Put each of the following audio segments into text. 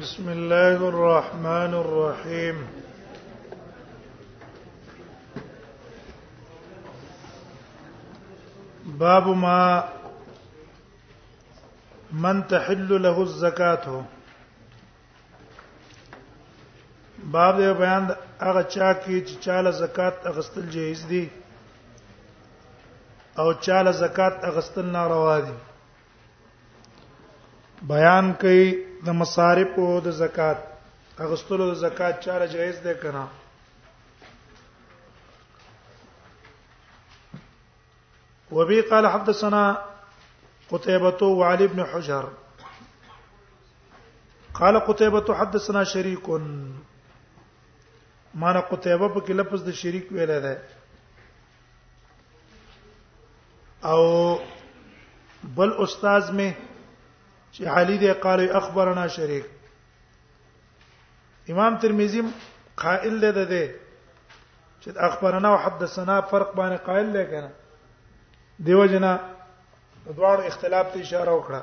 بسم الله الرحمن الرحيم باب ما من تحل له الزکات باب دې بیان هغه چا کې چې چاله زکات اغستل جایز دي او چاله زکات اغستل ناروا دي بیان کوي د مصارف او د زکات اغستلو د زکات چاره جایز ده کنه وبي قال حدثنا قتيبة وعلي بن حجر قال قتيبة حدثنا شريك معنا قتيبة په کې لفظ د شريک ویل دی او بل استاد می چې علي دی قال اخبرنا شریک امام ترمذی قائل دی ده ده چې اخبرنا او حدثنا فرق باندې قائل دی کنه دیو جنا دوار اختلاف ته اشاره وکړه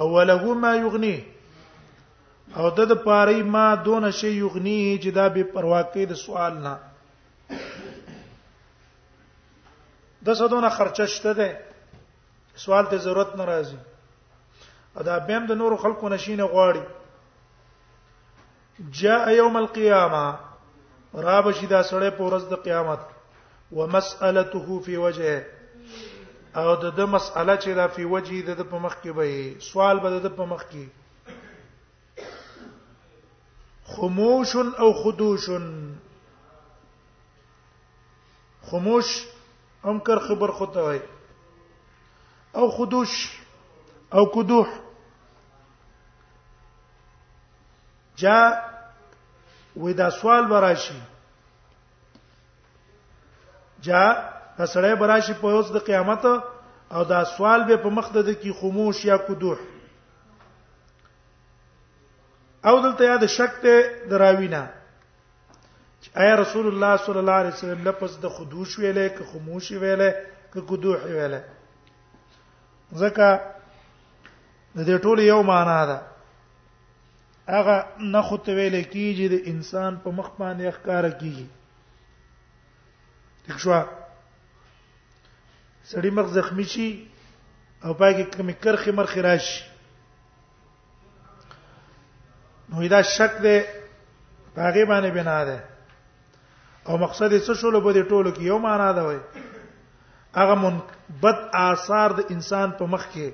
او له ما یغنی او د د پاره ما دون شی یغنی چې دا به پروا کوي د سوال نه د سدونه خرچه شته ده سوال ته ضرورت ناراضي ادا بهم د نور خلکو نشینه غواړي جاء يوم القيامه را بشي دا سړی په ورځ د قیامت ومسالته في وجهه او د د مسأله چې دا په وجه د په مخ کې به سوال به د په مخ کې خموش او خدوش خموش هم کر خبر خطا وي او خدوش او کدوح جا وې دا سوال براشي جا دا سړی براشي په اوس د قیامت او دا سوال به په مخ د کی خاموش یا کدوح او دلته یاد شک ته دراوینا اي رسول الله صلی الله علیه وسلم لپس د خدوش ویلې ک خاموش ویلې ک کدوح ویلې ځکه د دې ټول یو معنا ده هغه نه خو ته ویل کیږي د انسان په مخ باندې ښکار کیږي ښه سړی مخ زخمی شي او پاګه کمی کرخه مرخه راشي نو دا شک دی هغه باندې بنا ده او مقصد یې څه شول په دې ټولو کې یو معنا ده وای هغه منبت آثار د انسان په مخ کې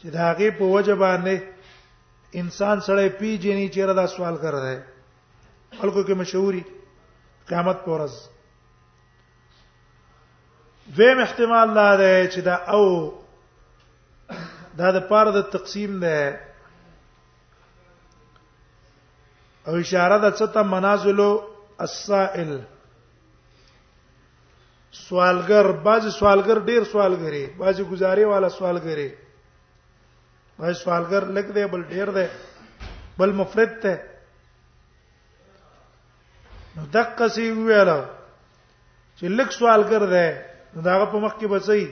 چې دا هغه په وجه باندې انسان سره پیجنې چیرې دا سوال کړی خلکو کې مشهوري قیامت پر ورځ دویم احتمال دا دی چې دا او دا د پاره د تقسیم ده او اشاره د څه ته منازل السائل سوالګر بعضی سوالګر ډیر سوالګری بعضی گزارې والا سوالګری بعضی سوالګر لګ دی بل ډیر دی بل مفرد ته نو دقه سی ویاله چې لک سوالګر دی نو داغه په مخ کې بچي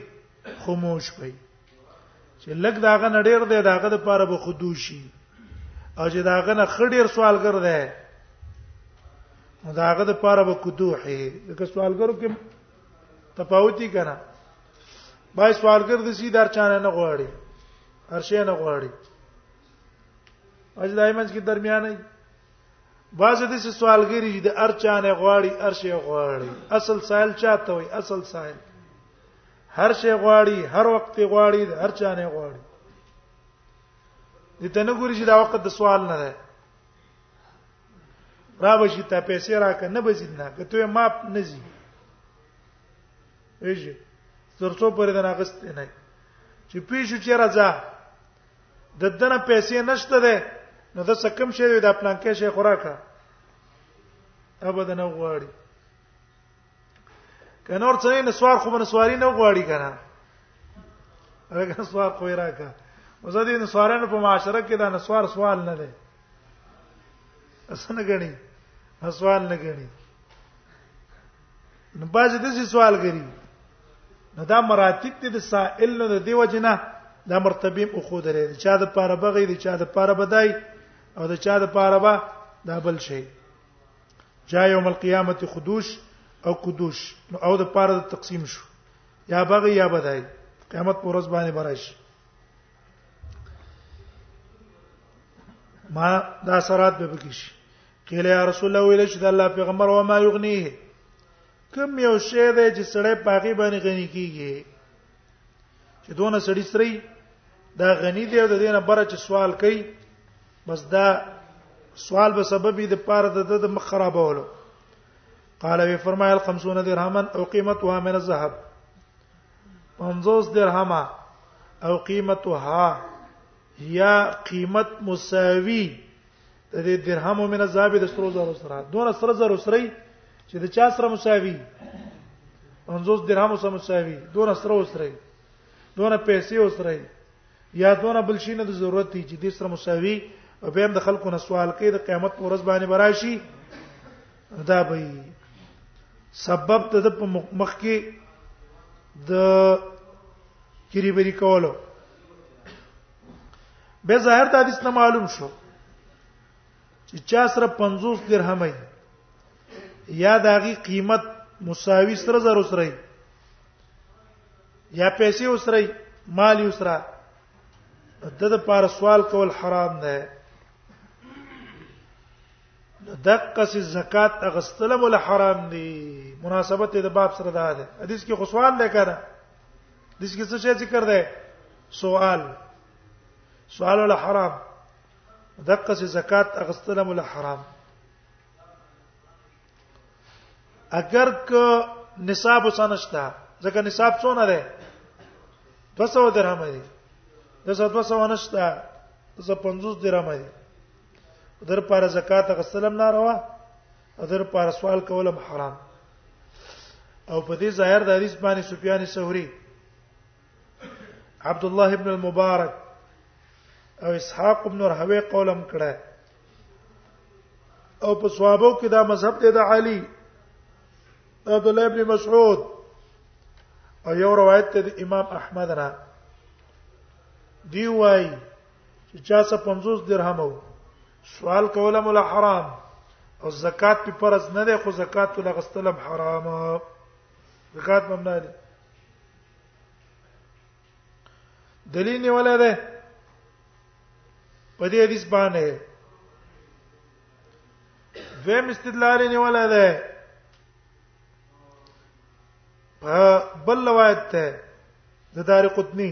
خاموش پي چې لګ داغه نډیر دی داغه د پاره به خودوشي او چې داغه نه خډیر سوالګر دی داغه د پاره به کدوحي دغه سوالګرو کې تفاوتی کنا بای سوالګر د سي دار چانه نه غواړي هر شي نه غواړي اجدای منځ کې درمیانه بعضې د سوالګری د ارچانه غواړي ارشه غواړي اصل سائل چاته وي اصل سائل هر شی غواړي هر وخت غواړي هر چا نه غواړي دې ته نه ګوري چې دا وخت د سوال نه ده را بشي ته پیسې راکه نه بزید نه که ته ما نه زی ویجه ترڅو پرې د ناغست نه چې پیښو چې راځه د دنه پیسې نشته ده نو د څه کم شی د پلان کې شي خوراکه ابدا نه غواړي کنور څه نه سوار خو بنسواری نه غواړي کنه هغه سوار خو راکا وزدي نسوارانو په معاشره کې دا نسوار سوال نه دی اسنه غني سوال نه غني نو باز دې سوال غري نو دا مراتب دي د سائل نو د دیو جنا دا مرتبه او خو درې چا د پاره بغي د چا د پاره بدای او د چا د پاره با دا بل شي جا یوم القیامت خدوش او قدوش نو او د پاره د تقسیم شو یا بغي یا بدای قیامت پر ورځ باندې برش ما دا سرات به بکیش قیل یا رسول الله ویل چې د الله پیغمبر و ما یغنیه کم یو شی دی چې سړی پاغي باندې غنی کیږي چې دونه سړی سری دا غنی دی او د دینه بره چې سوال کوي بس دا سوال به سبب دی پاره د د مخ خرابولو قال وی فرمایل 50 درهما او قیمتها من الذهب 50 درهما او قیمتها یا قیمت مساوی د دې درهم او من الذهب د سرو زرو سره دون سره زرو سره چې د چا سره مساوی 50 درهم سره مساوی دون سره سره دون پیسې سره یا دون بل شي نه د ضرورت دي چې د سره مساوی او به هم د خلکو نه سوال کوي د قیامت پر ورځ باندې براشي دا به سبب ته د مخ کې د کریبری کولو به ظاهر ته حدیث نه معلوم شو چې چا سره 50 درهم یا داغي قیمت مساوي سره زر سره یا پیسې وسره مال وسره د د پار سوال کول حرام ده دقه سي زکات اغستلم ول حرام دي مناسبت د باب سره ده حدیث کې خو سوال لکه د څه څه شي ذکر ده سوال سوال له حرام دقه چې زکات اغستله مل حرام اگر که نصاب وسنشتا ځکه نصاب څونه ده 200 درهم دی د 200 نشتا د 50 درهم دی در پر زکات غسلم ناروا اذر پر سوال کول حرام او په دې ظاهر د حدیث باندې سفیان ثوری عبد الله ابن المبارک او اسحاق ابن رهوی قولم کړه او په صحابه کې دا مذهب دی د علی عبد الله ابن مسعود او یو روایت ته د امام احمد نه دی وای چې چا څه 50 درهم وو سوال کول مل حرام او زکات په فرض نه دی خو زکات ول غستلم حرام زکات ممنوع دی دلیل نه ولا ده په دې حدیث باندې دویم استدلال نه ولا ده په بل روایت ته د دار قطنی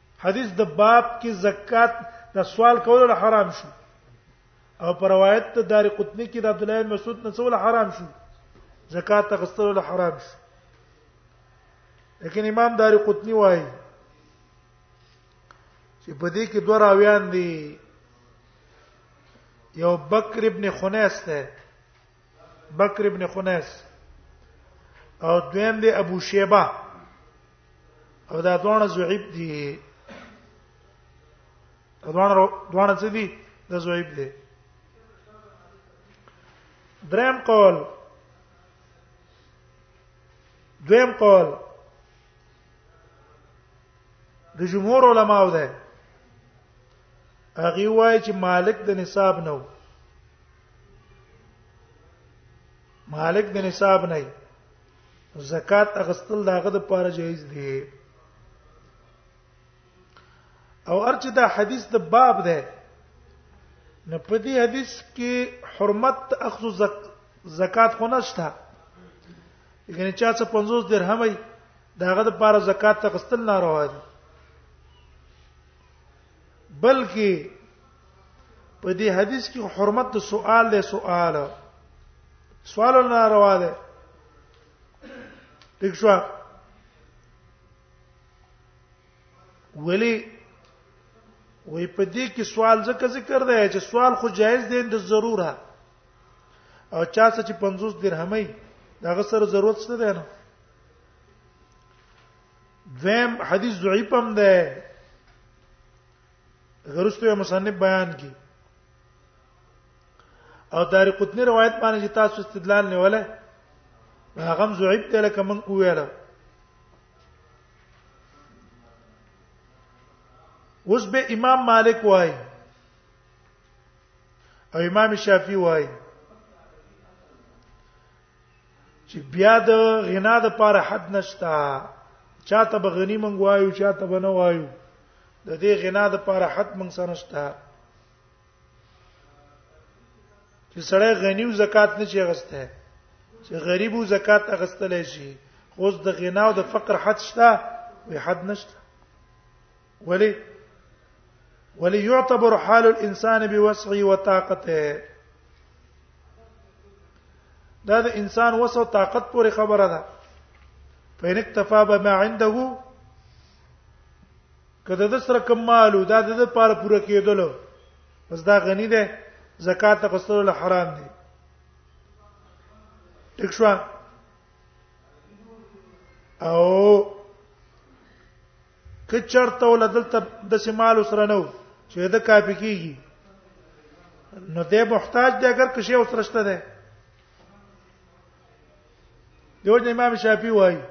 حدیث د باب کې زکات د سوال کول حرام شو او پر روایت د دار قطنی کې د عبد الله مسعود نه څول حرام شو زکات تغستل حرام شو لیکن امام دار قطنی وایي چې په دې کې دوه راویان دي یو بکر ابن خنیس ده بکر ابن خنیس او دویم دی ابو شیبه او دا دوه زعیب دي دوه دوه څه دي د زعیب دي دریم قول دویم قول د جمهور علماو ده هغه وایي چې مالک د نصاب نه و مالک د نصاب نه زکات اغستل داغه د پاره جایز دی او ارچ دا حدیث د باب ده نه په دې حدیث کې حرمت اخذ زک... زکات خو نشته یعنی چا څه 50 درهم ای داغه د پاره زکات تغستل ناروا دي بلکې په دې حدیث کې حرمت د سوال له سوال سوال نه روا ده ٹھیک شو ولی وې په دې کې سوال ځکه ذکر دی چې سوال خو جایز دی د ضروره او چا څه چې 50 درهمې دغه سره ضرورت څه دی نه دویم حدیث ضعیف هم ده غرستو مصنف بیان کی او دار قطنی روایت باندې چې تاسو استدلال نه وله هغه ضعیف دی لکه من ویاله اوس به امام مالک وای او امام شافعي وای چې بیا د غنا د پاره حد نشتا چاته به غنی مونږ وایو چاته به نه وایو د دې غنا د پاره حد مونږ سره نشتا چې سړی غنی او زکات نه چي غسته چې غریب او زکات اغستلې شي اوس د غنا او د فقر حد شته وي حد نشته ولی ولی يعتبر حال الانسان بوسعه وطاقته دا د انسان وسه او طاقت پورې خبره ده فین اکتفا بما عنده کله د سره کمال او دا د پاره پوره کېدل بس دا غنی ده زکات غسل له حرام دي ټیک شو او که چرته ول دلته د سمال سره نو چې دا کافي کیږي نو دې محتاج دی اگر کښې اوس رشته ده دیو جن امام شافعي وایي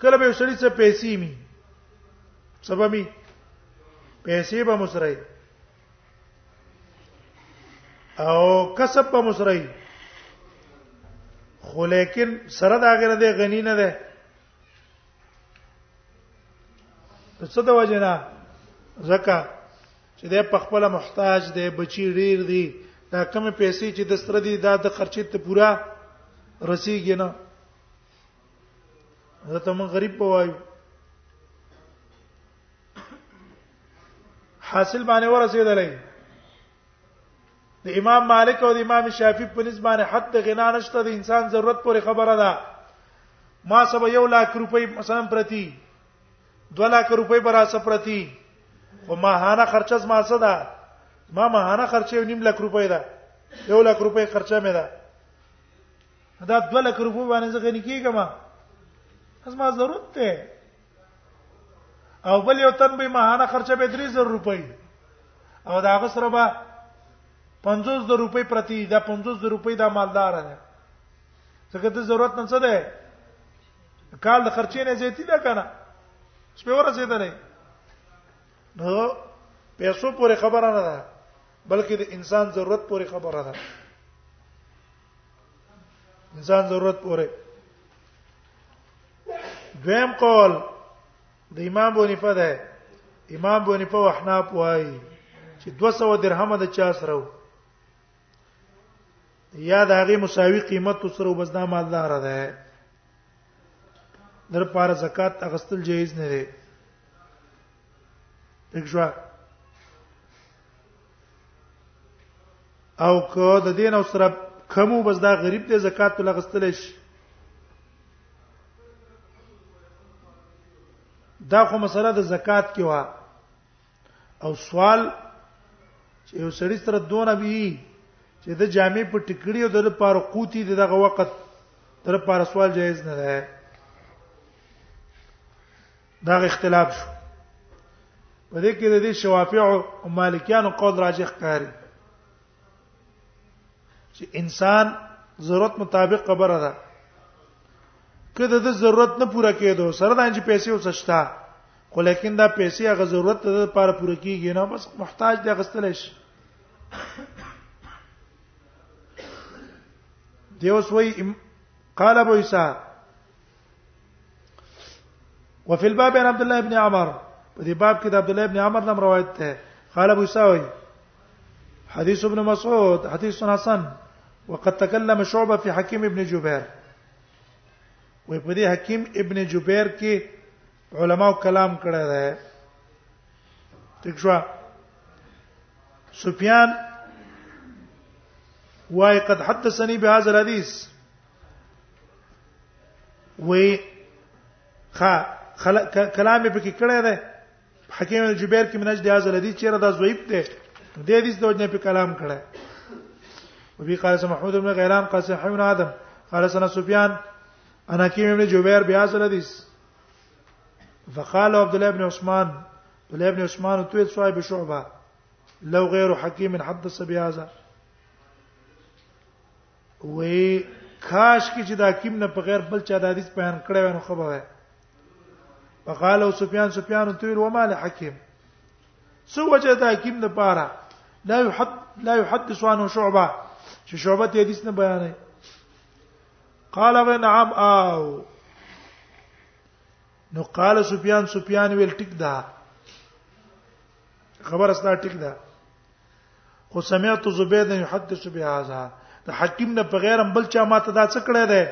کله به سړی څه پیسې می سبا می پیسې به مسرای او کسب به مسرای خو لیکن سره دا غره دی غنی نه ده څه د وجنه زکه چې د په خپل محتاج دی بچی ډیر دی دا کم پیسې چې د ستر دی دا د خرچې ته پورا رسیږي نه زه ته مون غریب وایو حاصل باندې ورسېدلې د امام مالک او د امام شافعي په نسبت باندې حد د غنا نشته د انسان ضرورت پورې خبره ده ما سبا یو لاک روپۍ مثلا پرتی 2 لاک روپۍ برا سپرتی خو ما هانه خرچه زما څه ده ما ما هانه خرچه یو نیم لاک روپۍ ده یو لاک روپۍ خرچه مې ده دا 2 لاک روپۍ باندې ځکه نه کیږم از ما ضرورت ته او بل یو تن به ماهانه خرچه به 3000 روپۍ او دا غسر به 50000 روپۍ پرتی دا 50000 روپۍ دا مالدار دی څنګه ته ضرورت نه څه ده کال د خرچې نه زیاتی ده کنه سپه ورسېدلې نو پیسو پورې خبره نه ده بلکې د انسان ضرورت پورې خبره ده انسان ضرورت پورې دویم قول د امام بونیفه ده امام بونیفه او احناف وايي چې 200 درهم د چا سره وو یا د هغه مساوي قیمت سره بس دا مالدار ده در پاره زکات اغستل جایز نه دی دښوا او که د دین او سره کمو بس دا غریب دی زکات ته لغستل شي دا خو مسله د زکات کې وا او سوال چې یو سړی سره دونه بي چې د جامع په ټکړی او د لپاره قوتي دغه وخت تر لپاره سوال جایز نه ده دا اختلاف شو په دې کې د دې شوافع او مالکیانو قول راجح کاری چې انسان ضرورت مطابق قبر ده کله د ضرورت نه پوره کېدو سره د انجی پیسې وسشتا خو لیکن دا پیسې هغه ضرورت ته لپاره پوره کیږي نه بس محتاج دی غستل شي دیوس وی قال ابو عیسی وفي الباب عن عبد الله بن عمر په دې باب کې د عبد الله بن عمر نم روایت ده قال ابو ساوي حديث ابن مسعود حديث حسن وقد تكلم شعبه في حكيم ابن جبير وي په دې حکیم ابن جبیر کې علماو کلام کړی دی ٹھیک شو سفیان وای قد حدثني بهذا الحديث وی خا کلام په کې کړه ده حکیم الجبیر کې منج دیاز لدی چیرې دا زویب ده د دې د وجنه په کلام کړه وبي قال سمع محمود بن غيلان قال سمع ابن ادم قال سنا سفيان انا كيم ابن جبير بهذا الحديث فقال عبد الله بن عثمان عبد الله بن عثمان تويت صاحب شعبه لو غير حكيم حدث بهذا وې کاش کې چې د حکیم نه په غیر بل چا د حدیث بیان کړی ونه خو به فقال او سفیان سفیان تویل و مال حکیم سو وجه د حکیم نه پاره لا يحد لا يحدث عنه شعبه چې شعبه ته حدیث نه بیانې قال و نعم او نو قال سفیان سفیان ویل ټیک ده خبر استا ټیک ده خو سمعت زبید یحدث بهذا د حکیم نه په غیر بل چا ماته دا څه کړی دی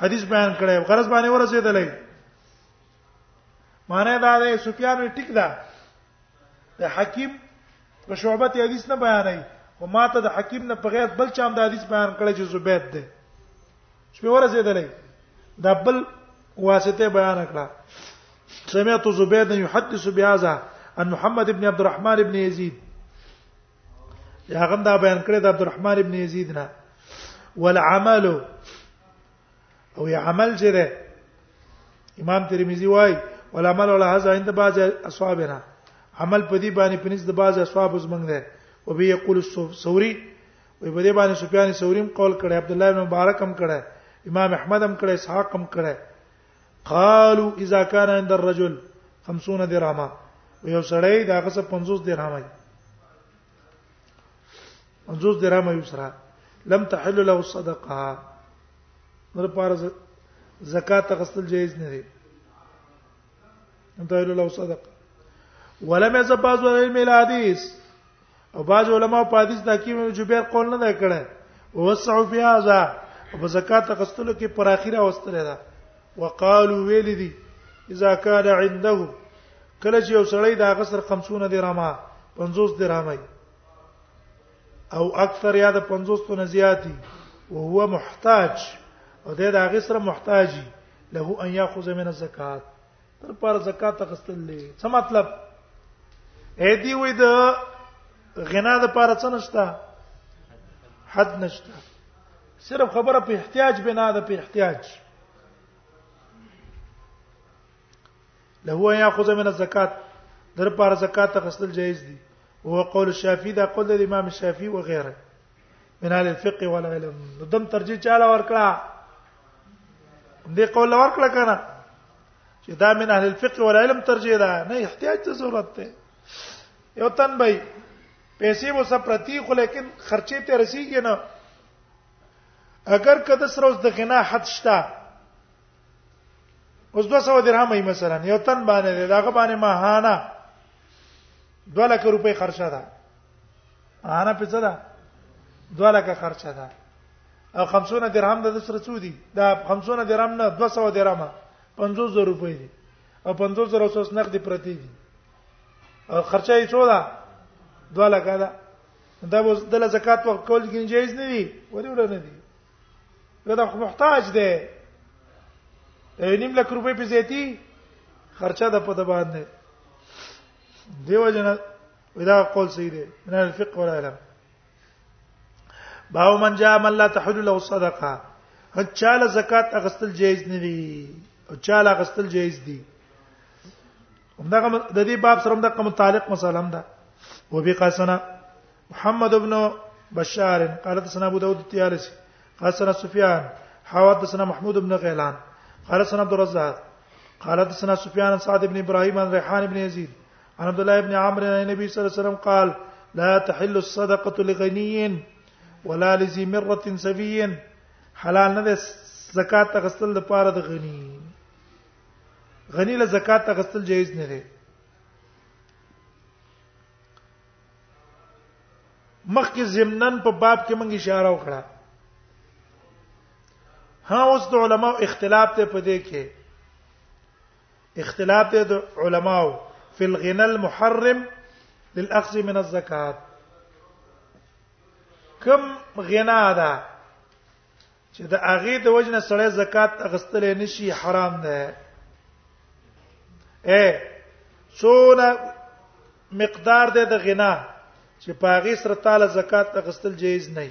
حدیث بیان کړی غرض باندې ورسېدلې معنی دا دی سفیان وی ټیک ده د حکیم په شعبت حدیث نه بیانای او ماته د حکیم نه په غیر بل چا د حدیث بیان کړی چې زبید دی چې ورسېدلې دا بل واسطه بیان کړه سمعت زبيد يحدث بهذا عن محمد ابن عبد الرحمن ابن يزيد یا غم دا بیان کړی د عبد الرحمن ابن يزيد نه والعمل او یا عمل چې ده امام ترمذی وايي والعمل على هذا عند بعض اصحابنا عمل په دې باندې پنځ د بعض اصحاب زمنګ ده وبه یقول الثوري وي په دې باندې سفیان ثوریم قول کړي عبد الله بن مبارک هم کړي امام احمد هم کړي اسحاق هم کړي قالوا اذا كان عند الرجل 50 درهما یو سړی دا غسه 50 درهما دی 50 درهما یو سره لم تحل له الصدقه نور پار زکات غسل جایز نه دی انت له صدقه ولم يزباز العلم الحديث او باج علماء په حدیث د حکیم ابن جبیر قول نه کړي وسعوا فی هذا په زکات غستلو کې پر اخیره واستره ده وقالو ویل دي اذا كان عنده کله چې یو سړی دا غسر 50 درهمه 50 درهمه او اکثر یا د 50 نه زیاتی او هو محتاج او د هغه سره محتاجی له ان یاخذ من الزکات تر پر زکات غستل دي څه مطلب اې دی وې د غنا د پاره څه نشته حد نشته صرف خبره په احتیاج بنا ده په احتیاج له هو یاخذ من الزکات در پر زکات غستل جایز دي هو قول الشافعي دا قول د امام الشافعي وغيره من اهل الفقه والعلم دم ترجیح چاله ورکړه دې قول ورکړه کنه چې دا من اهل الفقه والعلم ترجیح ده نه احتیاج ته ضرورت ده یو تن به پیسې مو سره پرتی خو لیکن خرچې ته رسیږي نه اگر کده سره اوس د غنا حد شته اوس 200 درهم ای مثلا یو تن باندې داغه باندې ماهانه 2 لک روپۍ خرچه ده انا په څه ده دوه لکه خرچه ده او 50 درهم د سره څو دي دا 50 درهم نه 200 درهم 50 زره روپۍ دي او 50 زره اوس نقد پرتی دي او خرچه یې څو ده دوه لکه ده دا اوس د زکات وخت کول کې جایز نه دي ولې ولر نه دي دا خو محتاج دی نیم لک روپۍ په زیاتی خرچه ده په د باندې دیو جن ودا قول صحیح دی من الفقه ولا علم باو من جاء من لا تحل له صدقه چاله زکات اغستل جایز نه دی او چاله اغستل جایز دی همدغه د دې باب سره همدغه متعلق مسله هم ده وبقاسنا محمد ابن بشار قال حدثنا ابو داود الطيالسي قال حدثنا سفيان حدثنا محمود بن غيلان قال حدثنا عبد الرزاق قال حدثنا سفيان سعد بن ابراهيم عن ريحان بن يزيد عن عبد الله بن عمرو عن النبي صلى الله عليه وسلم قال لا تحل الصدقه لغني ولا لذي مره سفي حلال نه ده زکات غسل د پاره د غني غني له زکات غسل جایز نه ده مخکې زمنن په باب کې مونږ اشاره وکړه ها اوس د علماو اختلاف ته پدې کې اختلاف دی د علماو فی الغنا المحرم للاخذ من الزکات کم غنا ده چې د اغه د وجنه سړی زکات اغستل نشي حرام ده اے څونه مقدار ده د غنا چې پاغي سره تعالی زکات اغستل جایز نه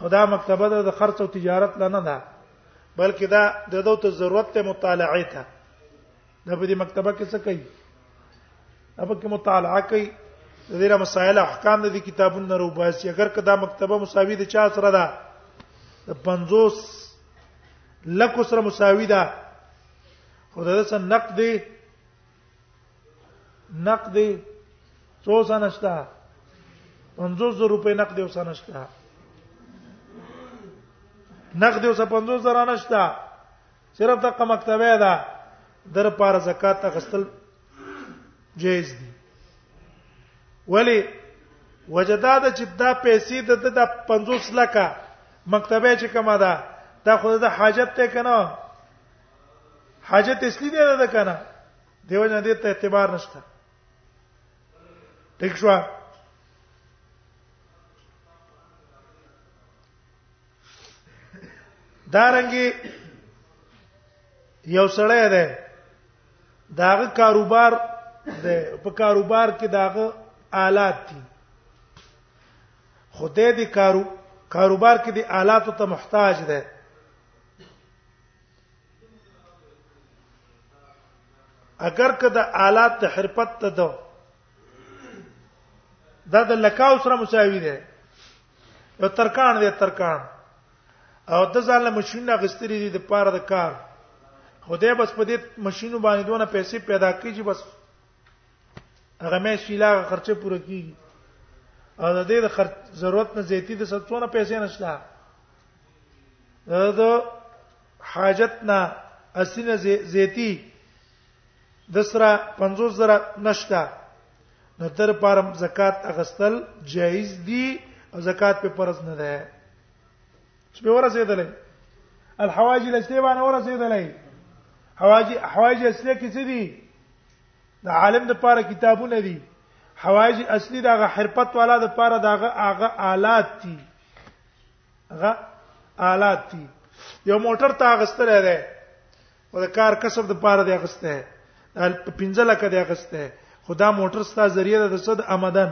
خدا مکتبه د خرڅ او تجارت لنه ده بلکې دا د دوه ته ضرورت ته مطالعه ته د په دې مکتبه کې څه کوي هغه کې مطالعه کوي د دې مسائل احکام د دې کتابونو نه روباسي اگر کدا مکتبه مساوي د چا سره ده د 50 لکو سره مساوي ده خدای سره نقد نقد څو سنشتہ 50000 روپے نقد او سنشتہ نقد او 50000 نشتہ صرف دغه مکتبه ده در پر زکات غسل جایز دي ولی وجدا د چې دا پیسې د د 50 لکه مکتبه چې کومه ده دا خو د حاجت ته کنه حاجت اصلي دی ده کنه دیو نه دې ته اعتبار نشته ټیک شو دارنګي یو سړی دی داغه کاروبار دی په کاروبار کې داغه آلات دي خدای دې کارو کاروبار کې دې آلاتو ته محتاج دی اگر که د آلات د حرفت ته دو دا د لکاو سره مساوي دی یو ترکان دی ترکان او د ځاله ماشين غستري دي د پاره د کار خدای بس په دې ماشينو باندې دونه پیسې پیدا کړي چې بس هغه مې شیلا خرچه پوره کیږي او د دې د خرچ ضرورت نه زیاتی د څونه پیسې نشته دا حاجتنا اسینه زیتی د سره 50 زره نشتا نو تر پارم زکات اغستل جایز دی او زکات په فرض نه ده چې به ورسېدلې الحواجی لسته باندې ورسېدلې حواجی حواجی اصلي کې څه دي د عالم د پاره کتابونه دي حواجی اصلي دغه حرفت والا د پاره دغه هغه آلات دي هغه آلات دي یو موټر تا غستره ده او د کار کسب د پاره دی غسته په 15 لک دی غسته خدا موټر ستا ذریعہ ده د صد آمدن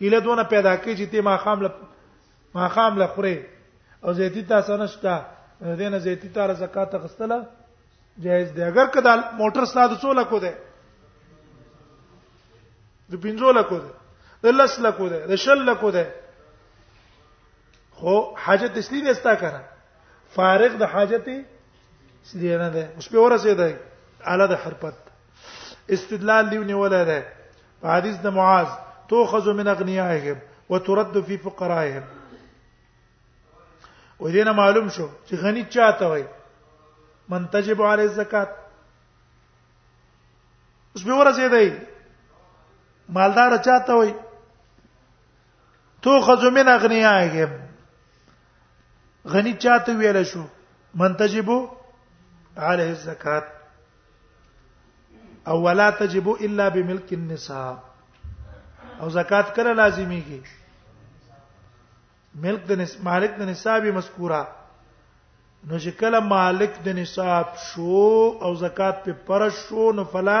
اله دونه پیدا کی چې ته ما خام له ما خام له خوري او زیتی تاسو نشته دینه زیتی تار زکات غستله جایز دی اگر کدا موټر ستا د 16 کو ده د 15 لک کو ده د 10 لک کو ده د 10 لک کو ده خو حاجت اصلي نه ستا کړه فارغ د حاجت اصلي نه ده اوس په ورسېده اعلی د حرفت استدلال دی ونیول ده په حدیث د معاذ توخذ من اغنیائهم وترد فی فقرائهم ودینه معلوم شو چې غنی چاته وای من تجب علی الزکات اوس به ورسېدای مالدار چاته وای تو خذ من اغنیاهم غنی چاته ویل شو من تجبو عليه الزکات او ولا تجب الا بملك النساء او زکات کله لازمی کی ملک د نس مالک د نصاب مذکوره نو چې کله مالک د نصاب شو او زکات په پر شو نو فلا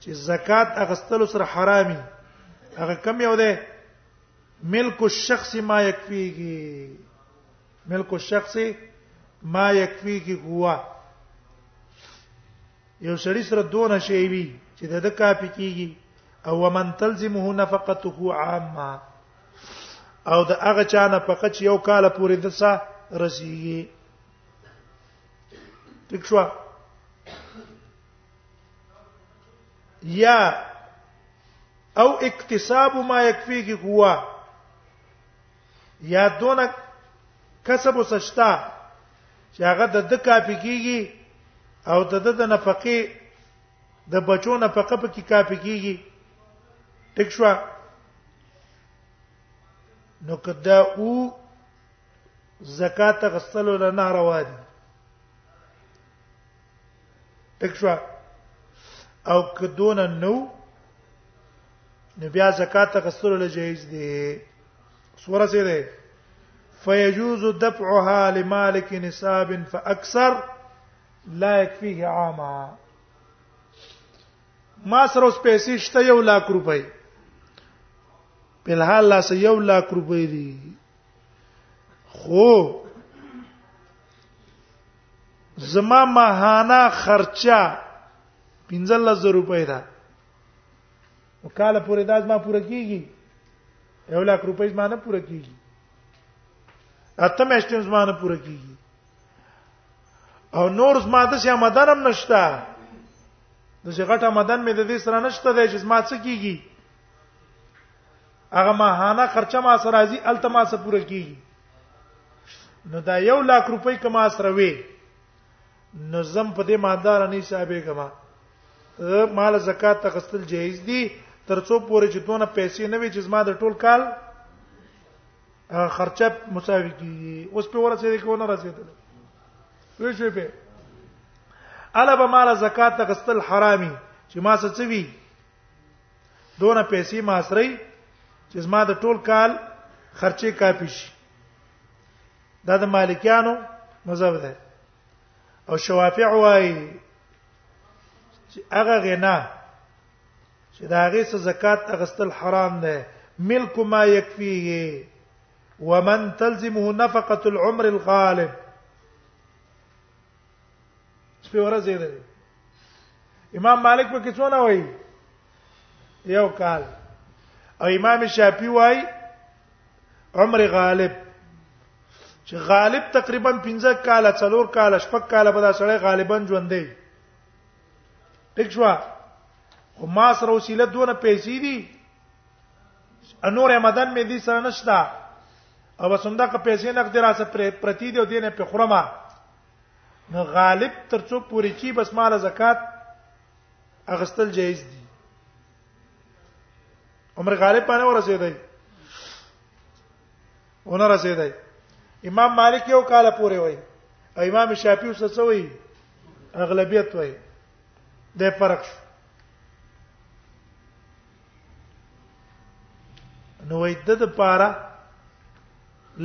چې زکات اغستلو سره حرامي هغه کم یو ده ملک الشخص ما یکفیږي ملک الشخص ما یکفیږي هو یو سړی سره دونه شی وی چې د د کاپی کیږي او ومن تلزمه نفقته عامه او د هغه چا نه فقط یو کال پورې د څه رسیږي ټیک شو یا او اکتساب ما یکفی کی قوا یا دون کسب سشتا چې هغه د د کافی کیږي او د د نفقه د بچو نفقه په کې کافی کیږي ټیک شو نو کدا او زکات غسل لنا روا دي تکشوا او کدون نو نو بیا زکات غسل له جایز دی سوره سره ده فيجوز دفعها لمالك نصاب فاكثر لا يكفيه عاما ما سره اوس پیسې شته یو لاک روپۍ په الحال لا سه یو لاک روپۍ دي خو زما ماهانه خرچه 15000 روپۍ ده وکاله پورې دا زما پوره کیږي یو لک روپۍ زما نه پوره کیږي اته میاشتې زما نه پوره کیږي او نور زما د څه آمدن هم نشته د څه غټه آمدن مې د دې سره نشته د چې زما څه کیږي هغه ماهانه خرچه ما سره راځي الته ما سره پوره کیږي نو دا یو لاک روپۍ کما سره وي نو زم په دې ماندار نه حسابې کما مال زکات تخستل جایز دي ترڅو پورې چې دونه پیسې نه وي چې زما د ټول کال خرچه مساوي کیږي اوس په ورسې کې ونه رسیدل وی شو په الا به مال زکات تخستل حرامي چې ما څه وی دونه پیسې ما سره چې زما د ټول کال خرچه کافي شي دا د مالکیانو مذهب ده او شوافع وايي چې هغه غنا چې دا هغه څه زکات اغستل حرام ده ملک ما يكفيه ومن تلزمه نفقه العمر الغالب سپي ورځې ده امام مالک په کې څونه وایي یو کال او امام شافعي وایي عمر غالب چې غالب تقریبا 15 کال څلور کال شپږ کال به دا سړی غالبا ژوند دی ټیک شو خو ما سره وسیله دونه پیسې دي نور مدن مې دي سره نشتا او بس هم دا که پیسې نقد راځه پر پرتی دی او دینه په خرمه نو غالب ترڅو پوری کی بس مال زکات اغستل جایز دي عمر غالب باندې ورسېدای ونه رسېدای امام مالک یو کال پورې وای او امام شافعي اوس څه وای اغلبیت وای د فرق شو نو وېد د پاره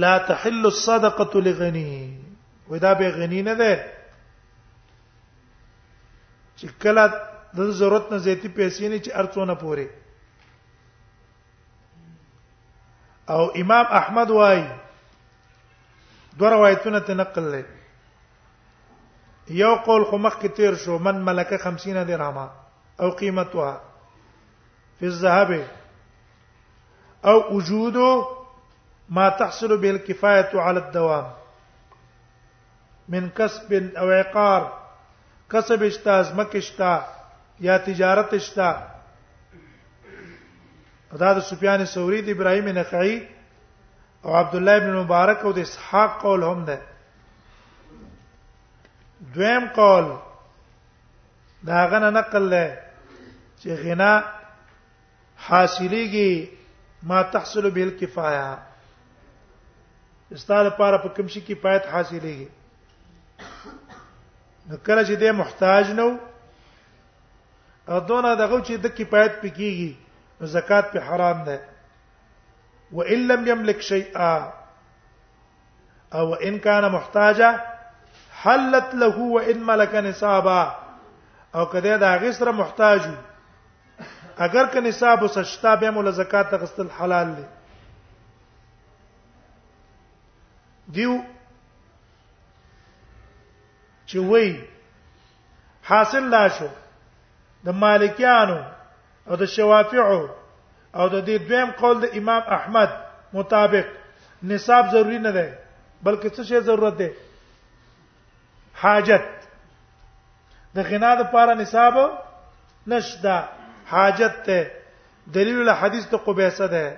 لا تحل الصدقه لغني ودا به غنی نه ده چې کله د ضرورت نه زیاتی پیسې نه چې ارڅونه پوري او امام احمد وای دو روایتونه تنقل لري یو قول خو مخ کې تیر شو من ملکه 50 درهمه او قیمتها فی الذهب او وجود ما تحصل به الكفايه على الدوام من کسب او عقار کسب اشتا ازمک اشتا یا تجارت اشتا دا د سفیان ثوری د ابراهیم نخعی او عبد الله ابن مبارک او د اسحاق قول هم ده دویم قول دا غنه نقل له چې غنا حاصلېږي ما تحصل به الکفایه استاد لپاره په کوم شي کې پایت حاصلېږي نو کله چې د محتاج نو او دونه دغه چې د کفایت پکېږي نو زکات په حرام ده وان لم يملك شيئا او ان کان محتاجا حلت له وان ملک نصابا او کده دا غسر محتاج اگر که نصاب وسشتا به مول زکات غسل حلال دی دیو چې وای حاصل لا شو د مالکیانو او د شوافیعو او د دې دویم قول د امام احمد مطابق نصاب ضروری نه دی بلکې څه شی ضرورت دی حاجت د غنا د پاره نصاب نشدا حاجت ته دلیل الحدیث د قبیصه ده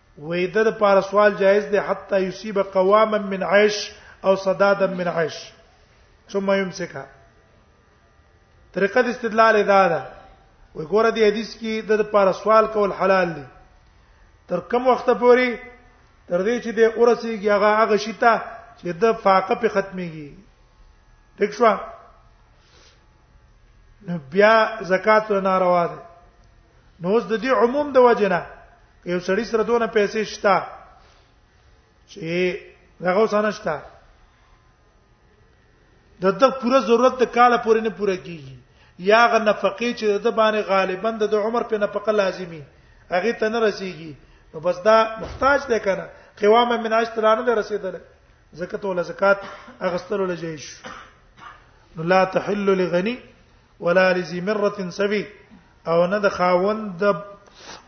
وې د لپاره سوال جایز دی حتی یصيب قواما من عيش او سدادا من عيش ثم يمسكها طریقه د استدلال ادا ده وې ګوره دی حدیث کې د لپاره سوال کول حلال دی تر کوم وخت پوري تر دې چې د اورسیږي هغه هغه شته چې د فاقه په ختميږي ټیک شو نو بیا زکات ناروا ده نو اوس د دې عموم د وجنه یو سړی سره دونه پیسې شته چې هغه وسانه شته د د پوره ضرورت د کاله پورې نه پوره کیږي یا غ نفقې چې د باندې غالبا د عمر په نفقه لازمی هغه ته نه رسیږي نو بس دا محتاج ده کنه قوامه من عشت لانه رسیدله زکات ولا زکات اغستلو لجیش نو لا تحل لغنی ولا لذي مره سبي او نه د خاوند د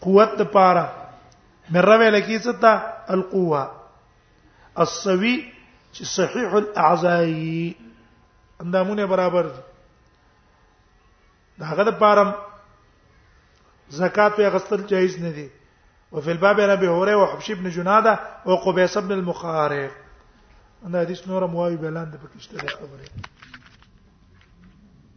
قوت د پاره مره ویل کی څه ته القوه السوي چې صحيح الاعضاء اندامونه برابر دي دا هغه د پارم زکات غسل جایز نه دي وفي الباب عن ابي هريره وحبش بن جناده وقبيس بن المخارق انا حديث نور مواوي بلان د پکشته خبره